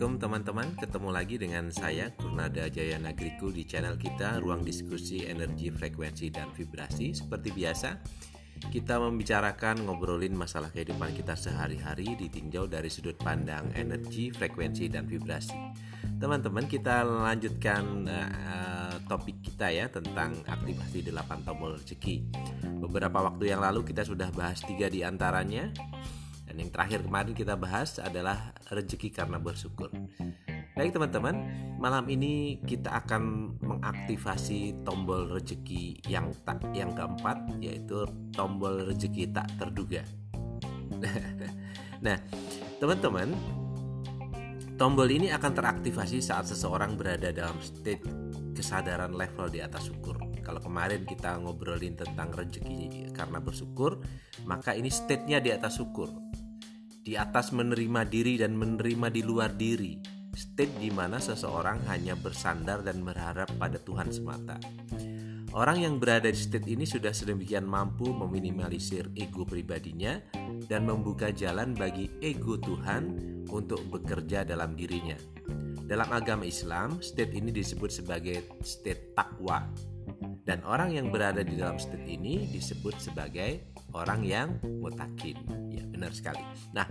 Assalamualaikum teman-teman, ketemu lagi dengan saya Kurnada Jaya Nagriku di channel kita Ruang Diskusi Energi Frekuensi dan Vibrasi. Seperti biasa, kita membicarakan ngobrolin masalah kehidupan kita sehari-hari ditinjau dari sudut pandang energi, frekuensi dan vibrasi. Teman-teman, kita lanjutkan uh, topik kita ya tentang aktivasi 8 tombol rezeki. Beberapa waktu yang lalu kita sudah bahas tiga di antaranya dan yang terakhir kemarin kita bahas adalah rezeki karena bersyukur. Baik teman-teman, malam ini kita akan mengaktifasi tombol rezeki yang tak yang keempat yaitu tombol rezeki tak terduga. nah, teman-teman, tombol ini akan teraktivasi saat seseorang berada dalam state kesadaran level di atas syukur. Kalau kemarin kita ngobrolin tentang rezeki karena bersyukur, maka ini state-nya di atas syukur di atas menerima diri dan menerima di luar diri, state di mana seseorang hanya bersandar dan berharap pada Tuhan semata. Orang yang berada di state ini sudah sedemikian mampu meminimalisir ego pribadinya dan membuka jalan bagi ego Tuhan untuk bekerja dalam dirinya. Dalam agama Islam, state ini disebut sebagai state takwa. Dan orang yang berada di dalam state ini disebut sebagai orang yang mutakin. Benar sekali. Nah,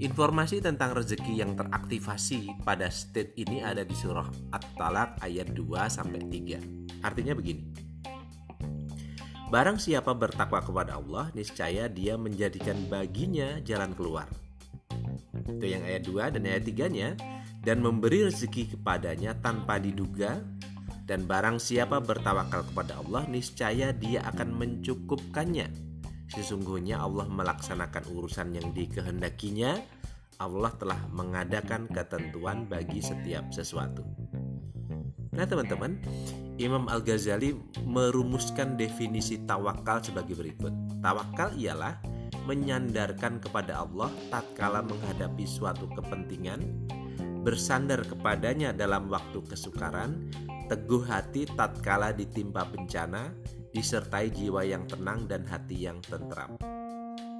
informasi tentang rezeki yang teraktivasi pada state ini ada di surah At-Talaq ayat 2 sampai 3. Artinya begini. Barang siapa bertakwa kepada Allah, niscaya dia menjadikan baginya jalan keluar. Itu yang ayat 2 dan ayat 3-nya dan memberi rezeki kepadanya tanpa diduga dan barang siapa bertawakal kepada Allah niscaya dia akan mencukupkannya Sesungguhnya Allah melaksanakan urusan yang dikehendakinya. Allah telah mengadakan ketentuan bagi setiap sesuatu. Nah, teman-teman, Imam Al-Ghazali merumuskan definisi tawakal sebagai berikut. Tawakal ialah menyandarkan kepada Allah tatkala menghadapi suatu kepentingan, bersandar kepadanya dalam waktu kesukaran, teguh hati tatkala ditimpa bencana, disertai jiwa yang tenang dan hati yang tentram.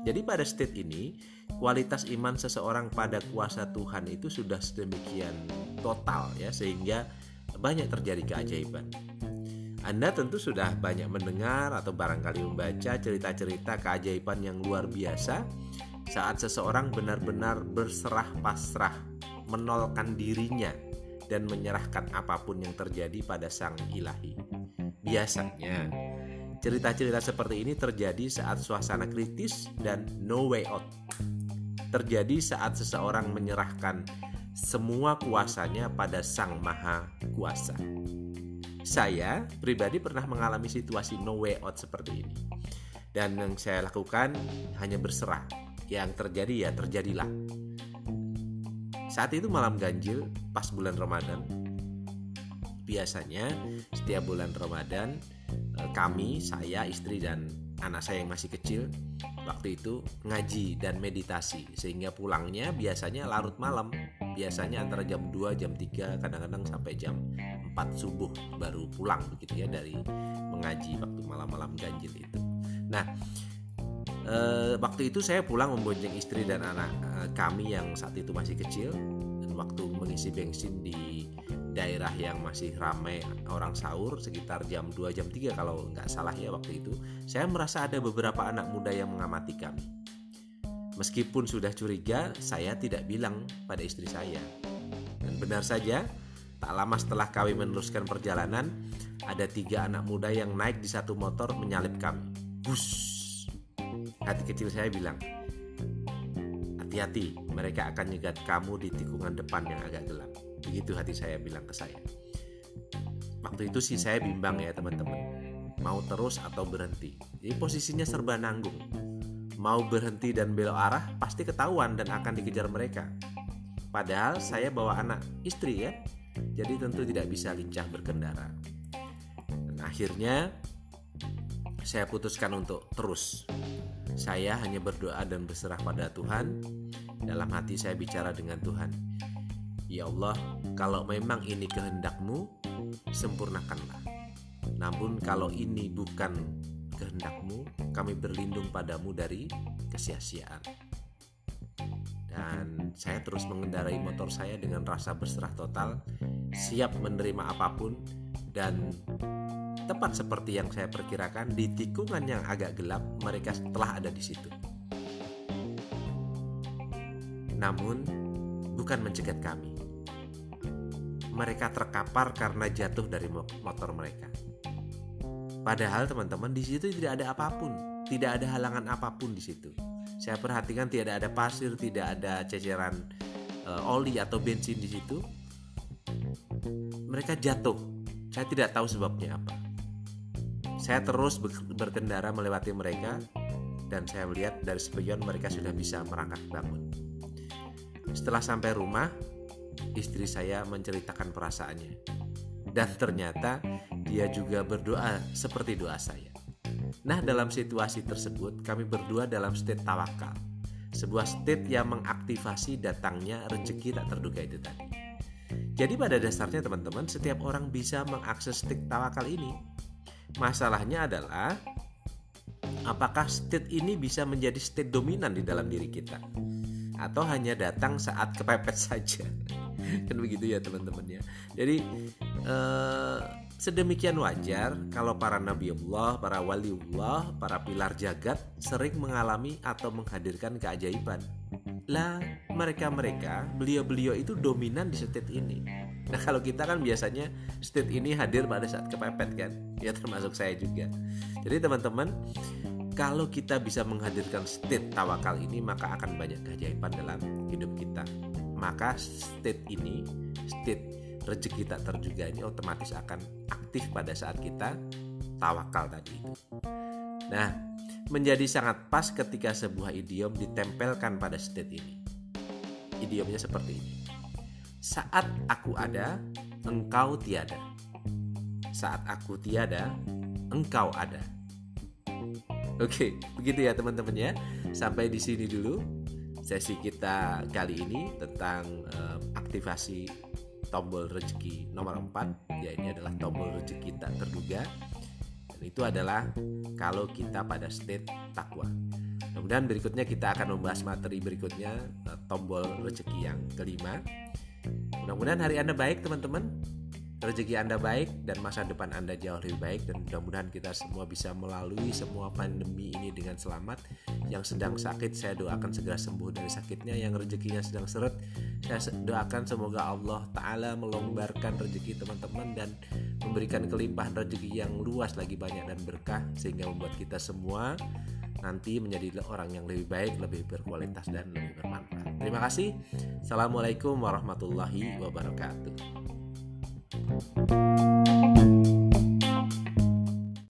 Jadi pada state ini, kualitas iman seseorang pada kuasa Tuhan itu sudah sedemikian total ya sehingga banyak terjadi keajaiban. Anda tentu sudah banyak mendengar atau barangkali membaca cerita-cerita keajaiban yang luar biasa saat seseorang benar-benar berserah pasrah, menolkan dirinya dan menyerahkan apa pun yang terjadi pada Sang Ilahi. Biasanya, Cerita-cerita seperti ini terjadi saat suasana kritis dan no way out. Terjadi saat seseorang menyerahkan semua kuasanya pada Sang Maha Kuasa. Saya pribadi pernah mengalami situasi no way out seperti ini. Dan yang saya lakukan hanya berserah. Yang terjadi ya terjadilah. Saat itu malam ganjil pas bulan Ramadan. Biasanya setiap bulan Ramadan kami, saya, istri dan anak saya yang masih kecil waktu itu ngaji dan meditasi. Sehingga pulangnya biasanya larut malam. Biasanya antara jam 2 jam 3 kadang-kadang sampai jam 4 subuh baru pulang begitu ya dari mengaji waktu malam-malam ganjil itu. Nah e, waktu itu saya pulang membonceng istri dan anak e, kami yang saat itu masih kecil dan waktu mengisi bensin di daerah yang masih ramai orang sahur sekitar jam 2 jam 3 kalau nggak salah ya waktu itu saya merasa ada beberapa anak muda yang mengamati kami. Meskipun sudah curiga saya tidak bilang pada istri saya. Dan benar saja tak lama setelah kami meneruskan perjalanan ada tiga anak muda yang naik di satu motor menyalip kami. Bus! Hati kecil saya bilang hati-hati mereka akan nyegat kamu di tikungan depan yang agak gelap Begitu hati saya bilang ke saya. Waktu itu sih saya bimbang ya teman-teman. Mau terus atau berhenti. Jadi posisinya serba nanggung. Mau berhenti dan belok arah pasti ketahuan dan akan dikejar mereka. Padahal saya bawa anak istri ya. Jadi tentu tidak bisa lincah berkendara. Dan akhirnya saya putuskan untuk terus. Saya hanya berdoa dan berserah pada Tuhan. Dalam hati saya bicara dengan Tuhan Ya Allah, kalau memang ini kehendakmu, sempurnakanlah. Namun kalau ini bukan kehendakmu, kami berlindung padamu dari kesia-siaan. dan saya terus mengendarai motor saya dengan rasa berserah total, siap menerima apa pun dan tepat seperti yang saya perkirakan di tikungan yang agak gelap mereka telah ada di situ. Namun bukan mencegat kami. Mereka terkapar karena jatuh dari motor mereka. Padahal teman-teman di situ tidak ada apa pun, tidak ada halangan apa pun di situ. Saya perhatikan tidak ada pasir, tidak ada ceceran uh, oli atau bensin di situ. Mereka jatuh. Saya tidak tahu sebabnya apa. Saya terus berkendara melewati mereka dan saya melihat dari spion mereka sudah bisa merangkak bangun. Setelah sampai rumah, istri saya menceritakan perasaannya. Dan ternyata dia juga berdoa seperti doa saya. Nah, dalam situasi tersebut, kami berdua dalam state tawakal. Sebuah state yang mengaktifasi datangnya rezeki tak terduga itu tadi. Jadi pada dasarnya teman-teman, setiap orang bisa mengakses state tawakal ini. Masalahnya adalah apakah state ini bisa menjadi state dominan di dalam diri kita atau hanya datang saat kepepet saja. kan begitu ya teman-teman ya. Jadi eh, Sedemikian wajar kalau para nabi Allah, para waliullah, para pilar jagat sering mengalami atau menghadirkan keajaiban. Lah, mereka-mereka, beliau-beliau itu dominan di state ini. Nah, kalau kita kan biasanya state ini hadir pada saat kepepet kan? Ya termasuk saya juga. Jadi teman-teman, kalau kita bisa menghadirkan state tawakal ini, maka akan banyak keajaiban dalam hidup kita. Maka state ini, state rezeki tak terduga ini otomatis akan aktif pada saat kita tawakal tadi itu. Nah, menjadi sangat pas ketika sebuah idiom ditempelkan pada state ini. Idiomnya seperti ini. Saat aku ada, engkau tiada. Saat aku tiada, engkau ada. Oke, begitu ya teman-teman ya. Sampai di sini dulu sesi kita kali ini tentang uh, aktivasi tombol rezeki nomor 4 ya ini adalah tombol rezeki tak terduga. Dan itu adalah kalau kita pada state takwa. Kemudian berikutnya kita akan membahas materi berikutnya eh, tombol rezeki yang kelima. Mudah-mudahan hari anda baik teman-teman rezeki Anda baik dan masa depan Anda jauh lebih baik dan mudah-mudahan kita semua bisa melalui semua pandemi ini dengan selamat. Yang sedang sakit saya doakan segera sembuh dari sakitnya, yang rezekinya sedang seret saya doakan semoga Allah taala melonggarkan rezeki teman-teman dan memberikan kelimpahan rezeki yang luas lagi banyak dan berkah sehingga membuat kita semua nanti menjadi orang yang lebih baik, lebih berkualitas dan lebih bermanfaat. Terima kasih. Assalamualaikum warahmatullahi wabarakatuh. Thank you.